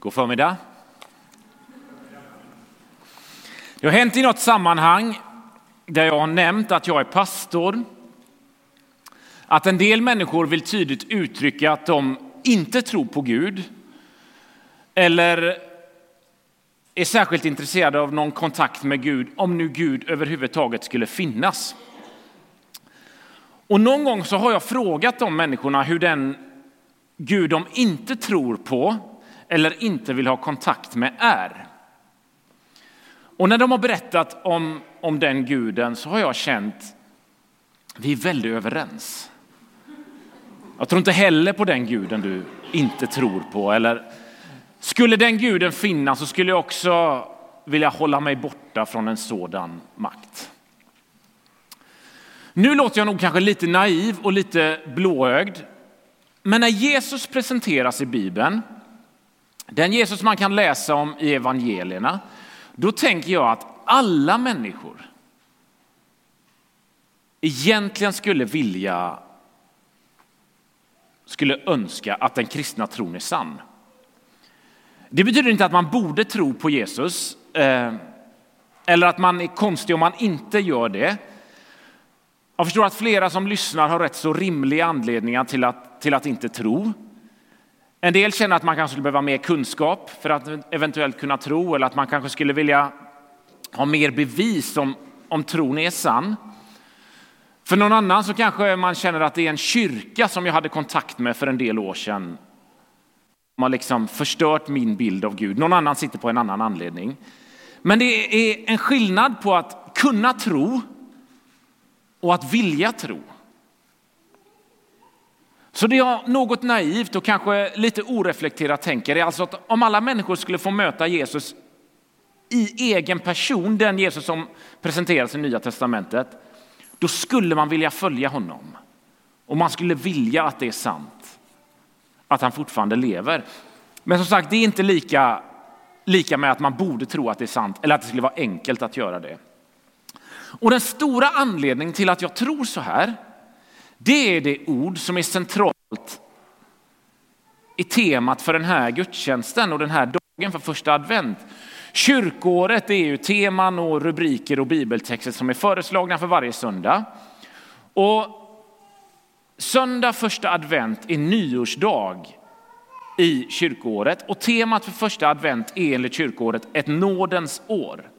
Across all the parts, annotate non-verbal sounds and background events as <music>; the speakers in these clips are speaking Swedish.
God förmiddag. Det har hänt i något sammanhang där jag har nämnt att jag är pastor. Att en del människor vill tydligt uttrycka att de inte tror på Gud. Eller är särskilt intresserade av någon kontakt med Gud, om nu Gud överhuvudtaget skulle finnas. Och någon gång så har jag frågat de människorna hur den Gud de inte tror på eller inte vill ha kontakt med är. Och när de har berättat om, om den guden så har jag känt vi är väldigt överens. Jag tror inte heller på den guden du inte tror på. Eller skulle den guden finnas så skulle jag också vilja hålla mig borta från en sådan makt. Nu låter jag nog kanske lite naiv och lite blåögd. Men när Jesus presenteras i Bibeln, den Jesus man kan läsa om i evangelierna, då tänker jag att alla människor egentligen skulle vilja, skulle önska att den kristna tron är sann. Det betyder inte att man borde tro på Jesus eh, eller att man är konstig om man inte gör det. Jag förstår att flera som lyssnar har rätt så rimliga anledningar till att, till att inte tro. En del känner att man kanske skulle behöva mer kunskap för att eventuellt kunna tro eller att man kanske skulle vilja ha mer bevis om, om tron är sann. För någon annan så kanske man känner att det är en kyrka som jag hade kontakt med för en del år sedan. De har liksom förstört min bild av Gud. Någon annan sitter på en annan anledning. Men det är en skillnad på att kunna tro och att vilja tro. Så det jag något naivt och kanske lite oreflekterat tänker är alltså att om alla människor skulle få möta Jesus i egen person, den Jesus som presenteras i Nya Testamentet, då skulle man vilja följa honom. Och man skulle vilja att det är sant, att han fortfarande lever. Men som sagt, det är inte lika, lika med att man borde tro att det är sant eller att det skulle vara enkelt att göra det. Och den stora anledningen till att jag tror så här, det är det ord som är centralt i temat för den här gudstjänsten och den här dagen för första advent. Kyrkåret är ju teman och rubriker och bibeltexter som är föreslagna för varje söndag. Och söndag första advent är nyårsdag i kyrkoåret och temat för första advent är enligt kyrkoåret ett nådens år.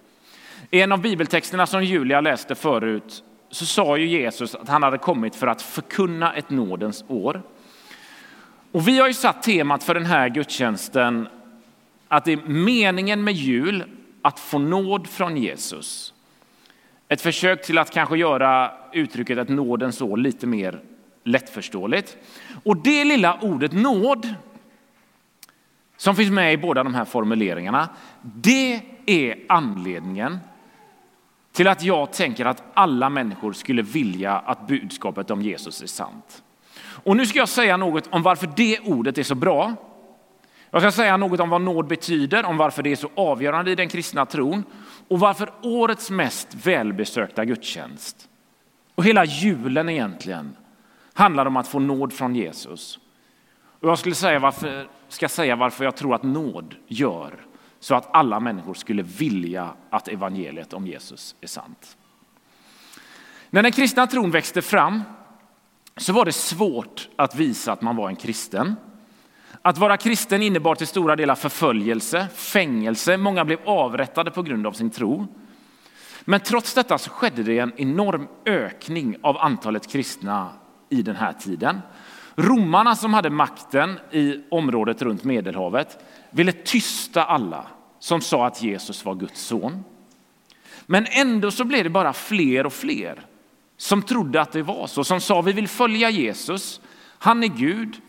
I en av bibeltexterna som Julia läste förut så sa ju Jesus att han hade kommit för att förkunna ett nådens år. Och vi har ju satt temat för den här gudstjänsten att det är meningen med jul att få nåd från Jesus. Ett försök till att kanske göra uttrycket ett nådens år lite mer lättförståeligt. Och det lilla ordet nåd som finns med i båda de här formuleringarna, det är anledningen till att jag tänker att alla människor skulle vilja att budskapet om Jesus är sant. Och nu ska jag säga något om varför det ordet är så bra. Jag ska säga något om vad nåd betyder, om varför det är så avgörande i den kristna tron och varför årets mest välbesökta gudstjänst och hela julen egentligen handlar om att få nåd från Jesus. Och jag skulle säga varför, ska säga varför jag tror att nåd gör så att alla människor skulle vilja att evangeliet om Jesus är sant. När den kristna tron växte fram så var det svårt att visa att man var en kristen. Att vara kristen innebar till stora delar förföljelse, fängelse, många blev avrättade på grund av sin tro. Men trots detta så skedde det en enorm ökning av antalet kristna i den här tiden. Romarna som hade makten i området runt Medelhavet ville tysta alla som sa att Jesus var Guds son. Men ändå så blev det bara fler och fler som trodde att det var så, som sa vi vill följa Jesus, han är Gud.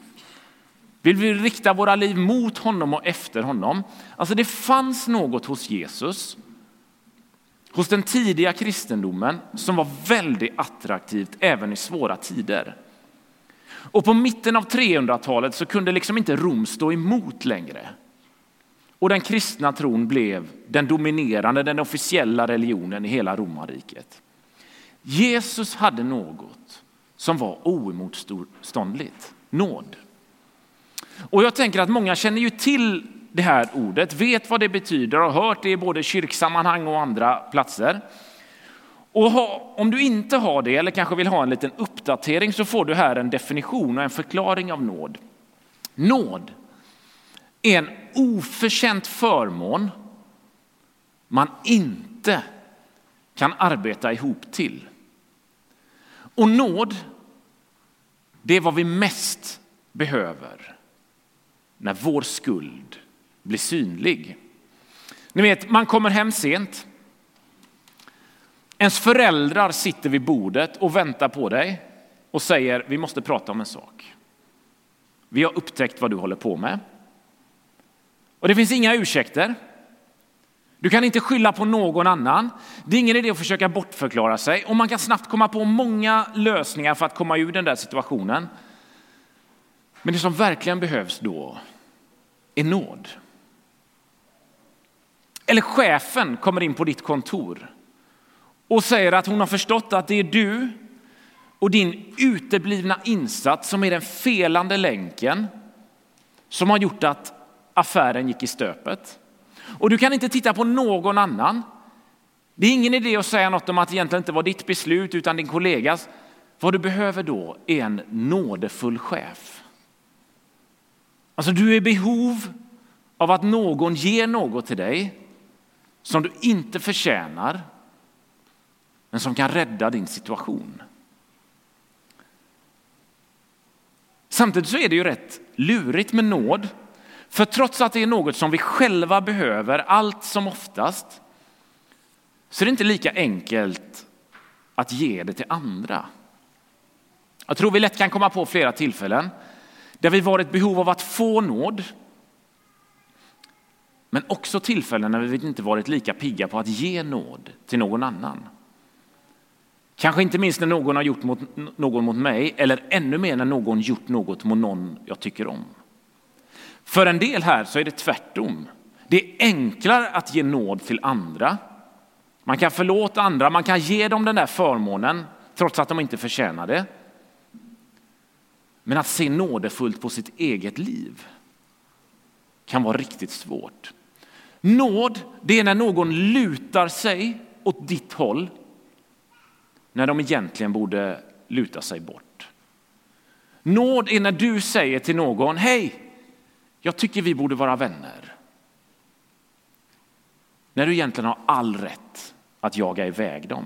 Vill vi rikta våra liv mot honom och efter honom? Alltså det fanns något hos Jesus, hos den tidiga kristendomen som var väldigt attraktivt även i svåra tider. Och på mitten av 300-talet så kunde liksom inte Rom stå emot längre. Och den kristna tron blev den dominerande, den officiella religionen i hela romarriket. Jesus hade något som var oemotståndligt, nåd. Och jag tänker att många känner ju till det här ordet, vet vad det betyder och har hört det i både kyrksammanhang och andra platser. Och ha, om du inte har det eller kanske vill ha en liten uppdatering så får du här en definition och en förklaring av nåd. Nåd är en oförtjänt förmån man inte kan arbeta ihop till. Och nåd, det är vad vi mest behöver när vår skuld blir synlig. Ni vet, man kommer hem sent. Ens föräldrar sitter vid bordet och väntar på dig och säger vi måste prata om en sak. Vi har upptäckt vad du håller på med. Och det finns inga ursäkter. Du kan inte skylla på någon annan. Det är ingen idé att försöka bortförklara sig och man kan snabbt komma på många lösningar för att komma ur den där situationen. Men det som verkligen behövs då är nåd. Eller chefen kommer in på ditt kontor och säger att hon har förstått att det är du och din uteblivna insats som är den felande länken som har gjort att affären gick i stöpet. Och du kan inte titta på någon annan. Det är ingen idé att säga något om att det egentligen inte var ditt beslut utan din kollegas. Vad du behöver då är en nådefull chef. Alltså du är i behov av att någon ger något till dig som du inte förtjänar men som kan rädda din situation. Samtidigt så är det ju rätt lurigt med nåd för trots att det är något som vi själva behöver allt som oftast så är det inte lika enkelt att ge det till andra. Jag tror vi lätt kan komma på flera tillfällen där vi varit behov av att få nåd. Men också tillfällen när vi inte varit lika pigga på att ge nåd till någon annan. Kanske inte minst när någon har gjort mot, någon mot mig eller ännu mer när någon gjort något mot någon jag tycker om. För en del här så är det tvärtom. Det är enklare att ge nåd till andra. Man kan förlåta andra, man kan ge dem den där förmånen trots att de inte förtjänar det. Men att se nådefullt på sitt eget liv kan vara riktigt svårt. Nåd, det är när någon lutar sig åt ditt håll när de egentligen borde luta sig bort. Nåd är när du säger till någon, hej, jag tycker vi borde vara vänner. När du egentligen har all rätt att jaga iväg dem.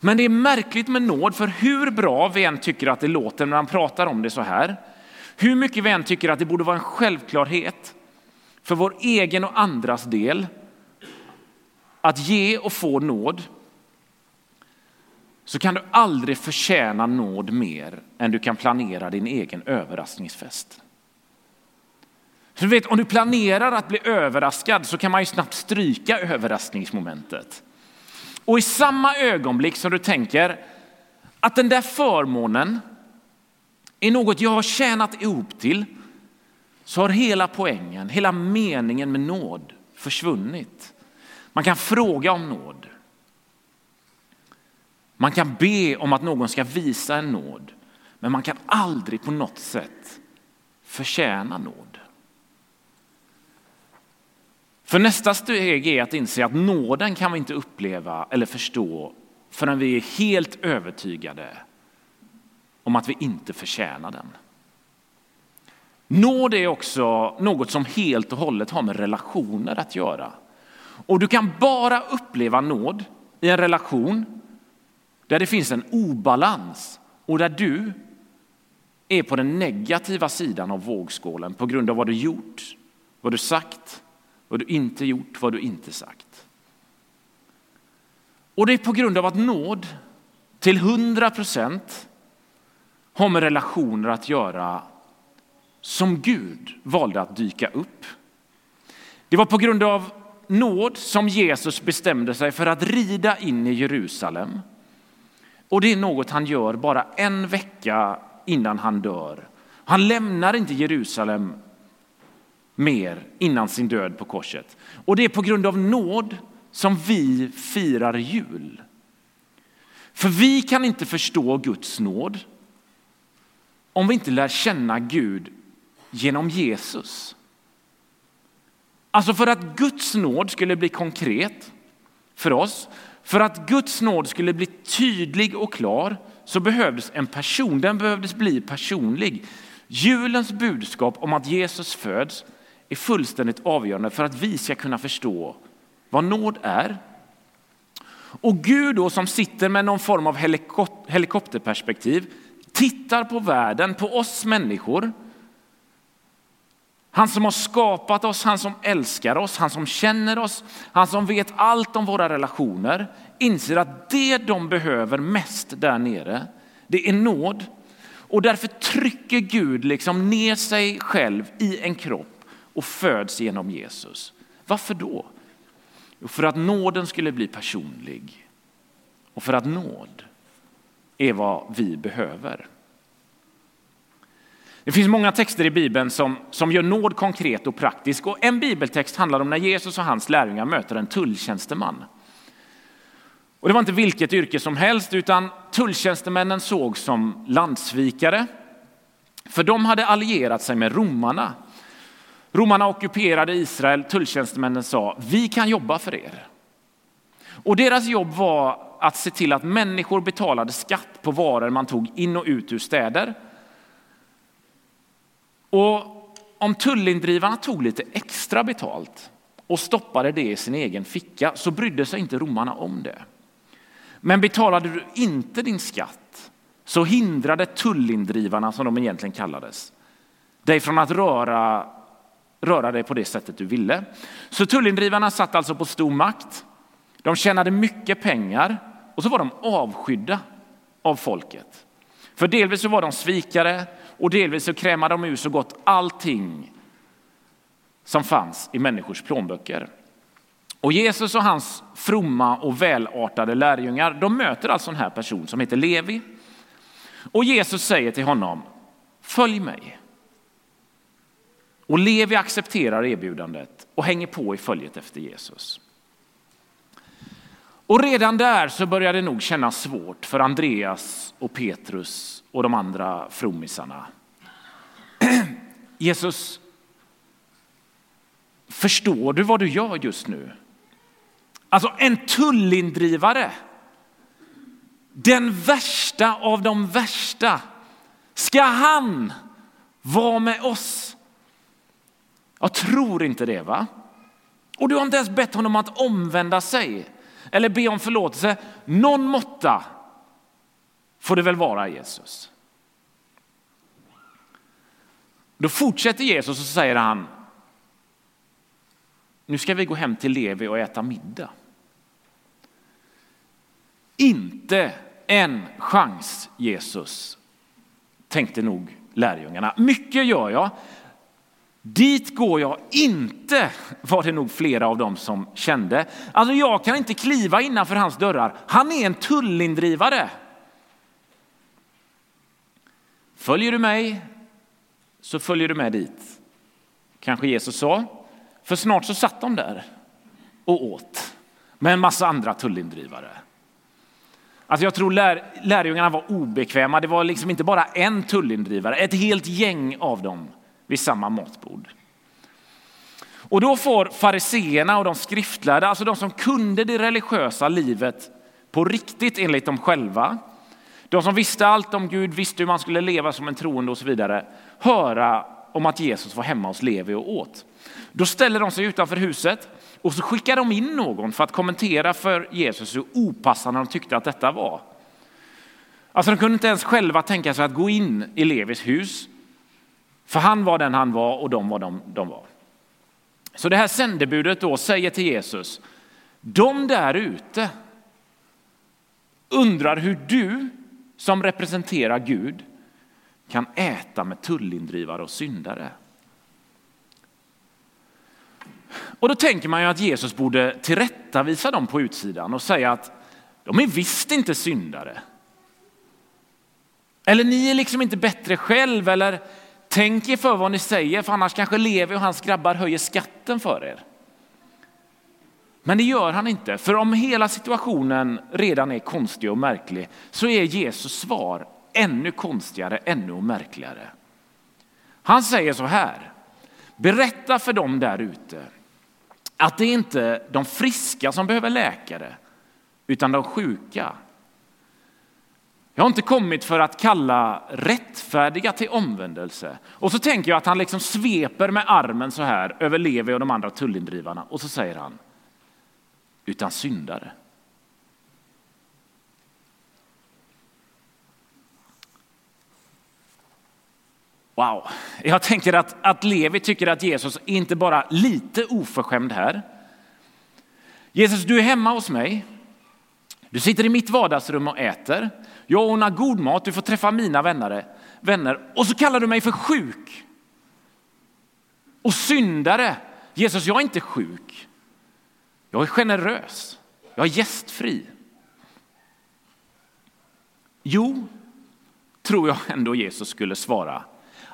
Men det är märkligt med nåd, för hur bra vi än tycker att det låter när man pratar om det så här, hur mycket vi än tycker att det borde vara en självklarhet för vår egen och andras del att ge och få nåd, så kan du aldrig förtjäna nåd mer än du kan planera din egen överraskningsfest. Så du vet, om du planerar att bli överraskad så kan man ju snabbt stryka överraskningsmomentet. Och i samma ögonblick som du tänker att den där förmånen är något jag har tjänat ihop till så har hela poängen, hela meningen med nåd försvunnit. Man kan fråga om nåd. Man kan be om att någon ska visa en nåd, men man kan aldrig på något sätt förtjäna nåd. För nästa steg är att inse att nåden kan vi inte uppleva eller förstå förrän vi är helt övertygade om att vi inte förtjänar den. Nåd är också något som helt och hållet har med relationer att göra. Och du kan bara uppleva nåd i en relation där det finns en obalans och där du är på den negativa sidan av vågskålen på grund av vad du gjort, vad du sagt vad du inte gjort, vad du inte sagt. Och det är på grund av att nåd till hundra procent har med relationer att göra som Gud valde att dyka upp. Det var på grund av nåd som Jesus bestämde sig för att rida in i Jerusalem. Och det är något han gör bara en vecka innan han dör. Han lämnar inte Jerusalem mer innan sin död på korset. Och det är på grund av nåd som vi firar jul. För vi kan inte förstå Guds nåd om vi inte lär känna Gud genom Jesus. Alltså för att Guds nåd skulle bli konkret för oss, för att Guds nåd skulle bli tydlig och klar så behövdes en person, den behövdes bli personlig. Julens budskap om att Jesus föds är fullständigt avgörande för att vi ska kunna förstå vad nåd är. Och Gud då som sitter med någon form av helikopterperspektiv tittar på världen, på oss människor. Han som har skapat oss, han som älskar oss, han som känner oss, han som vet allt om våra relationer, inser att det de behöver mest där nere, det är nåd. Och därför trycker Gud liksom ner sig själv i en kropp och föds genom Jesus. Varför då? Jo, för att nåden skulle bli personlig och för att nåd är vad vi behöver. Det finns många texter i Bibeln som, som gör nåd konkret och praktisk. Och en bibeltext handlar om när Jesus och hans lärjungar möter en tulltjänsteman. Och det var inte vilket yrke som helst, utan tulltjänstemännen sågs som landsvikare. För de hade allierat sig med romarna. Romarna ockuperade Israel, tulltjänstemännen sa vi kan jobba för er. Och deras jobb var att se till att människor betalade skatt på varor man tog in och ut ur städer. Och om tullindrivarna tog lite extra betalt och stoppade det i sin egen ficka så brydde sig inte romarna om det. Men betalade du inte din skatt så hindrade tullindrivarna, som de egentligen kallades, dig från att röra, röra dig på det sättet du ville. Så tullindrivarna satt alltså på stor makt. De tjänade mycket pengar och så var de avskydda av folket. För delvis så var de svikare och delvis så krämade de ur så gott allting som fanns i människors plånböcker. Och Jesus och hans fromma och välartade lärjungar, de möter alltså en här person som heter Levi. Och Jesus säger till honom, följ mig. Och Levi accepterar erbjudandet och hänger på i följet efter Jesus. Och redan där så börjar det nog kännas svårt för Andreas och Petrus och de andra frommisarna. <clears throat> Jesus, förstår du vad du gör just nu? Alltså en tullindrivare, den värsta av de värsta, ska han vara med oss? Jag tror inte det va? Och du har inte ens bett honom att omvända sig eller be om förlåtelse. Någon måtta får det väl vara Jesus. Då fortsätter Jesus och säger han, nu ska vi gå hem till Levi och äta middag. Inte en chans Jesus, tänkte nog lärjungarna. Mycket gör jag, Dit går jag inte, var det nog flera av dem som kände. Alltså jag kan inte kliva innanför hans dörrar. Han är en tullindrivare. Följer du mig så följer du med dit. Kanske Jesus sa. För snart så satt de där och åt med en massa andra tullindrivare. Alltså jag tror lär, lärjungarna var obekväma. Det var liksom inte bara en tullindrivare, ett helt gäng av dem vid samma matbord. Och då får fariseerna och de skriftlärda, alltså de som kunde det religiösa livet på riktigt enligt dem själva, de som visste allt om Gud, visste hur man skulle leva som en troende och så vidare, höra om att Jesus var hemma hos Levi och åt. Då ställer de sig utanför huset och så skickar de in någon för att kommentera för Jesus hur opassande de tyckte att detta var. Alltså de kunde inte ens själva tänka sig att gå in i Levis hus för han var den han var och de var de de var. Så det här sändebudet då säger till Jesus, de där ute undrar hur du som representerar Gud kan äta med tullindrivare och syndare. Och då tänker man ju att Jesus borde tillrättavisa dem på utsidan och säga att de är visst inte syndare. Eller ni är liksom inte bättre själv eller Tänk er för vad ni säger, för annars kanske Levi och hans grabbar höjer skatten för er. Men det gör han inte, för om hela situationen redan är konstig och märklig så är Jesus svar ännu konstigare, ännu märkligare. Han säger så här, berätta för dem där ute Att det är inte de friska som behöver läkare, utan de sjuka. Jag har inte kommit för att kalla rättfärdiga till omvändelse. Och så tänker jag att han liksom sveper med armen så här över Levi och de andra tullindrivarna och så säger han, utan syndare. Wow, jag tänker att, att Levi tycker att Jesus är inte bara lite oförskämd här. Jesus, du är hemma hos mig. Du sitter i mitt vardagsrum och äter. Jag ordnar god mat, du får träffa mina vänner, vänner och så kallar du mig för sjuk. Och syndare. Jesus, jag är inte sjuk. Jag är generös. Jag är gästfri. Jo, tror jag ändå Jesus skulle svara.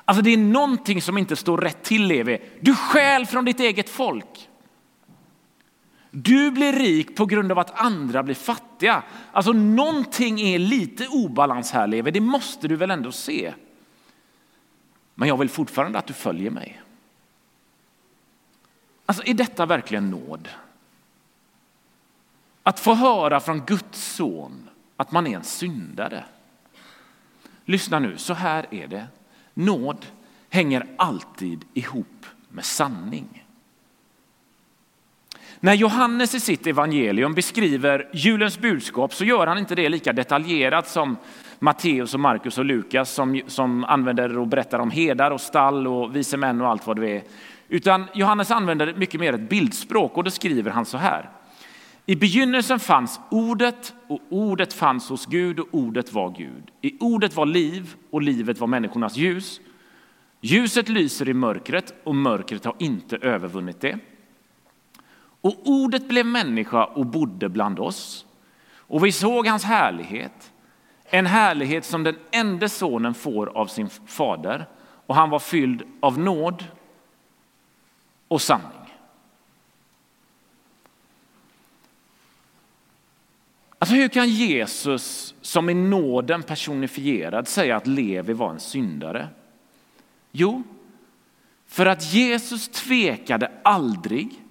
Alltså det är någonting som inte står rätt till Levi. Du stjäl från ditt eget folk. Du blir rik på grund av att andra blir fattiga. Alltså någonting är lite obalans här Levi, det måste du väl ändå se. Men jag vill fortfarande att du följer mig. Alltså är detta verkligen nåd? Att få höra från Guds son att man är en syndare. Lyssna nu, så här är det. Nåd hänger alltid ihop med sanning. När Johannes i sitt evangelium beskriver julens budskap så gör han inte det lika detaljerat som Matteus, och Markus och Lukas som, som använder och berättar om hedar och stall och vise män och allt vad det är. Utan Johannes använder mycket mer ett bildspråk och då skriver han så här. I begynnelsen fanns ordet och ordet fanns hos Gud och ordet var Gud. I ordet var liv och livet var människornas ljus. Ljuset lyser i mörkret och mörkret har inte övervunnit det. Och ordet blev människa och bodde bland oss. Och vi såg hans härlighet, en härlighet som den enda sonen får av sin fader. Och han var fylld av nåd och sanning. Alltså hur kan Jesus som i nåden personifierad säga att Levi var en syndare? Jo, för att Jesus tvekade aldrig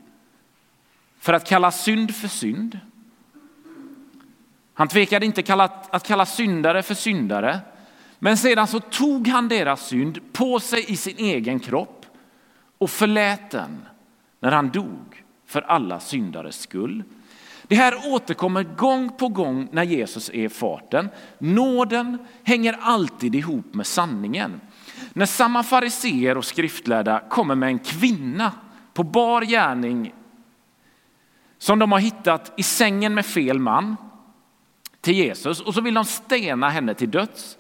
för att kalla synd för synd. Han tvekade inte att kalla syndare för syndare, men sedan så tog han deras synd på sig i sin egen kropp och förlät den när han dog för alla syndares skull. Det här återkommer gång på gång när Jesus är i farten. Nåden hänger alltid ihop med sanningen. När samma fariseer och skriftlärda kommer med en kvinna på bar gärning som de har hittat i sängen med fel man till Jesus och så vill de stena henne till döds.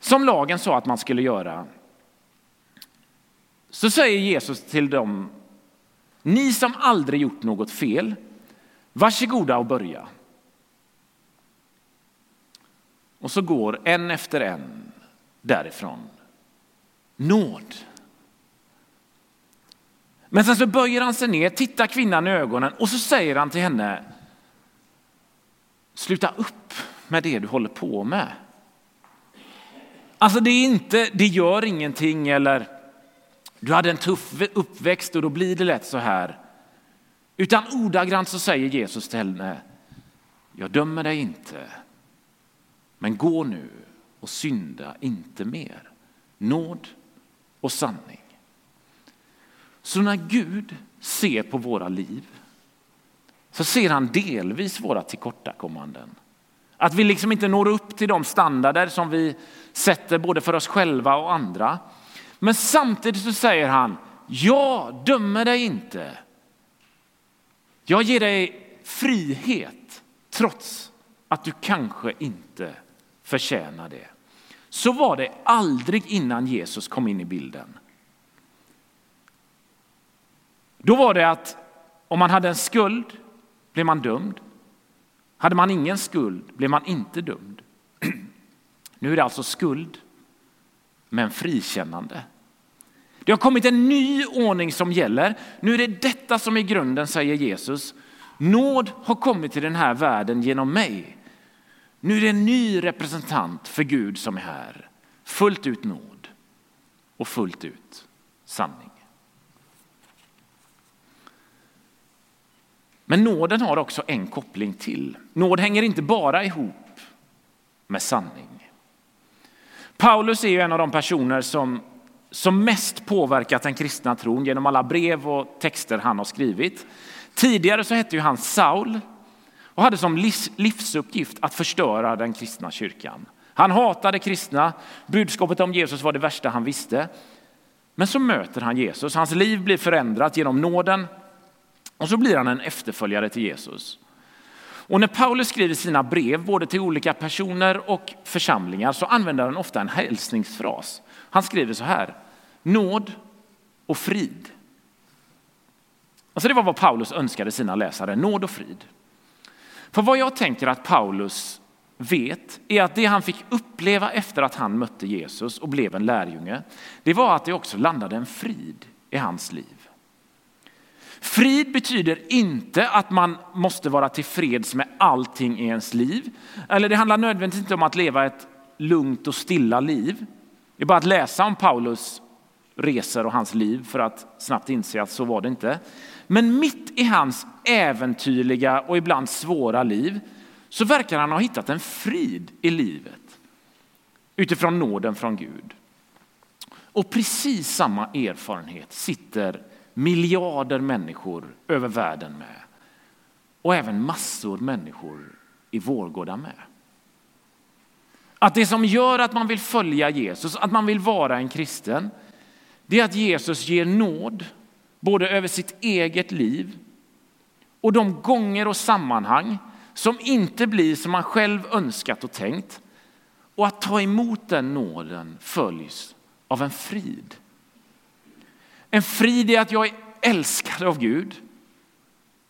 Som lagen sa att man skulle göra. Så säger Jesus till dem, ni som aldrig gjort något fel, varsågoda och börja. Och så går en efter en därifrån. Nåd. Men sen så böjer han sig ner, tittar kvinnan i ögonen och så säger han till henne, sluta upp med det du håller på med. Alltså det är inte, det gör ingenting eller du hade en tuff uppväxt och då blir det lätt så här. Utan ordagrant så säger Jesus till henne, jag dömer dig inte, men gå nu och synda inte mer. Nåd och sanning. Så när Gud ser på våra liv så ser han delvis våra tillkortakommanden. Att vi liksom inte når upp till de standarder som vi sätter både för oss själva och andra. Men samtidigt så säger han, jag dömer dig inte. Jag ger dig frihet trots att du kanske inte förtjänar det. Så var det aldrig innan Jesus kom in i bilden. Då var det att om man hade en skuld blev man dömd. Hade man ingen skuld blev man inte dömd. <clears throat> Nu är det alltså skuld, men frikännande. Det har kommit en ny ordning som gäller. Nu är det detta som är grunden säger Jesus. Nåd har kommit till den här världen genom mig. Nu är det en ny representant för Gud som är här. Fullt ut nåd och fullt ut sanning. Men nåden har också en koppling till. Nåd hänger inte bara ihop med sanning. Paulus är ju en av de personer som, som mest påverkat den kristna tron genom alla brev och texter han har skrivit. Tidigare så hette ju han Saul och hade som livs, livsuppgift att förstöra den kristna kyrkan. Han hatade kristna, budskapet om Jesus var det värsta han visste. Men så möter han Jesus, hans liv blir förändrat genom nåden och så blir han en efterföljare till Jesus. Och när Paulus skriver sina brev både till olika personer och församlingar så använder han ofta en hälsningsfras. Han skriver så här, nåd och frid. Alltså det var vad Paulus önskade sina läsare, nåd och frid. För vad jag tänker att Paulus vet är att det han fick uppleva efter att han mötte Jesus och blev en lärjunge, det var att det också landade en frid i hans liv. Frid betyder inte att man måste vara tillfreds med allting i ens liv. Eller det handlar nödvändigtvis inte om att leva ett lugnt och stilla liv. Det är bara att läsa om Paulus resor och hans liv för att snabbt inse att så var det inte. Men mitt i hans äventyrliga och ibland svåra liv så verkar han ha hittat en frid i livet utifrån nåden från Gud. Och precis samma erfarenhet sitter miljarder människor över världen med. Och även massor människor i Vårgårda med. Att det som gör att man vill följa Jesus, att man vill vara en kristen, det är att Jesus ger nåd både över sitt eget liv och de gånger och sammanhang som inte blir som man själv önskat och tänkt. Och att ta emot den nåden följs av en frid. En frid i att jag är älskad av Gud.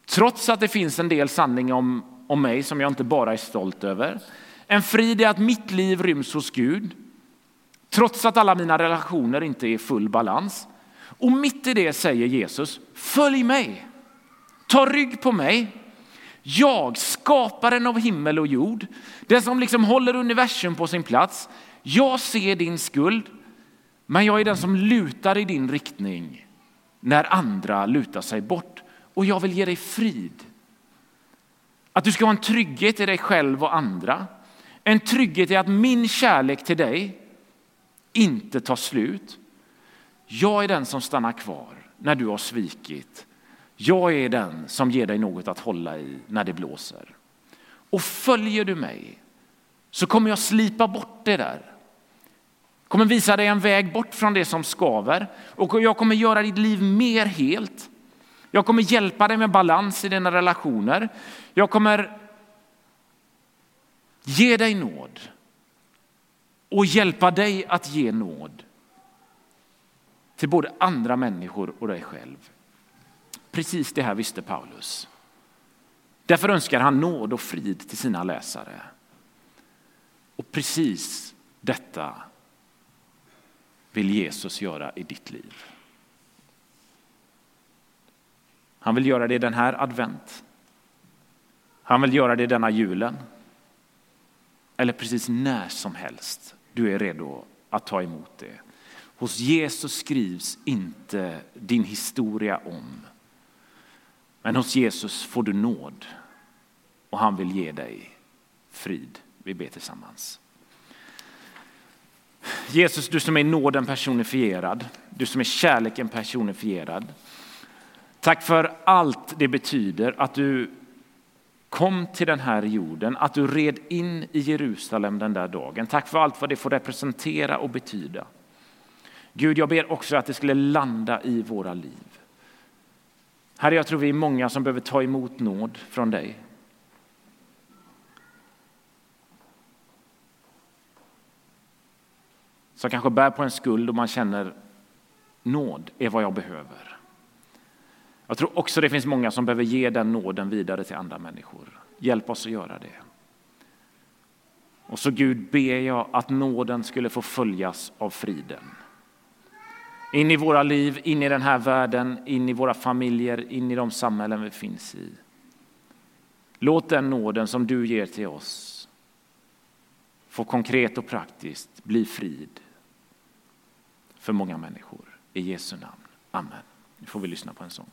Trots att det finns en del sanning om, om mig som jag inte bara är stolt över. En frid i att mitt liv ryms hos Gud. Trots att alla mina relationer inte är i full balans. Och mitt i det säger Jesus, följ mig. Ta rygg på mig. Jag, skaparen av himmel och jord, den som liksom håller universum på sin plats. Jag ser din skuld, men jag är den som lutar i din riktning när andra lutar sig bort. Och jag vill ge dig frid. Att du ska ha en trygghet i dig själv och andra. En trygghet i att min kärlek till dig inte tar slut. Jag är den som stannar kvar när du har svikit. Jag är den som ger dig något att hålla i när det blåser. Och följer du mig så kommer jag slipa bort det där kommer visa dig en väg bort från det som skaver och jag kommer göra ditt liv mer helt. Jag kommer hjälpa dig med balans i dina relationer. Jag kommer ge dig nåd och hjälpa dig att ge nåd till både andra människor och dig själv. Precis det här visste Paulus. Därför önskar han nåd och frid till sina läsare. Och precis detta vill Jesus göra i ditt liv. Han vill göra det den här advent. Han vill göra det denna julen. Eller precis när som helst du är redo att ta emot det. Hos Jesus skrivs inte din historia om. Men hos Jesus får du nåd och han vill ge dig frid. Vi ber tillsammans. Jesus, du som är nåden personifierad, du som är kärleken personifierad. Tack för allt det betyder att du kom till den här jorden, att du red in i Jerusalem den där dagen. Tack för allt vad det får representera och betyda. Gud, jag ber också att det skulle landa i våra liv. Herre, jag tror vi är många som behöver ta emot nåd från dig. Som kanske bär på en skuld och man känner nåd är vad jag behöver. Jag tror också det finns många som behöver ge den nåden vidare till andra människor. Hjälp oss att göra det. Och så Gud ber jag att nåden skulle få följas av friden. In i våra liv, in i den här världen, in i våra familjer, in i de samhällen vi finns i. Låt den nåden som du ger till oss få konkret och praktiskt bli frid för många människor. I Jesu namn. Amen. Nu får vi lyssna på en sång.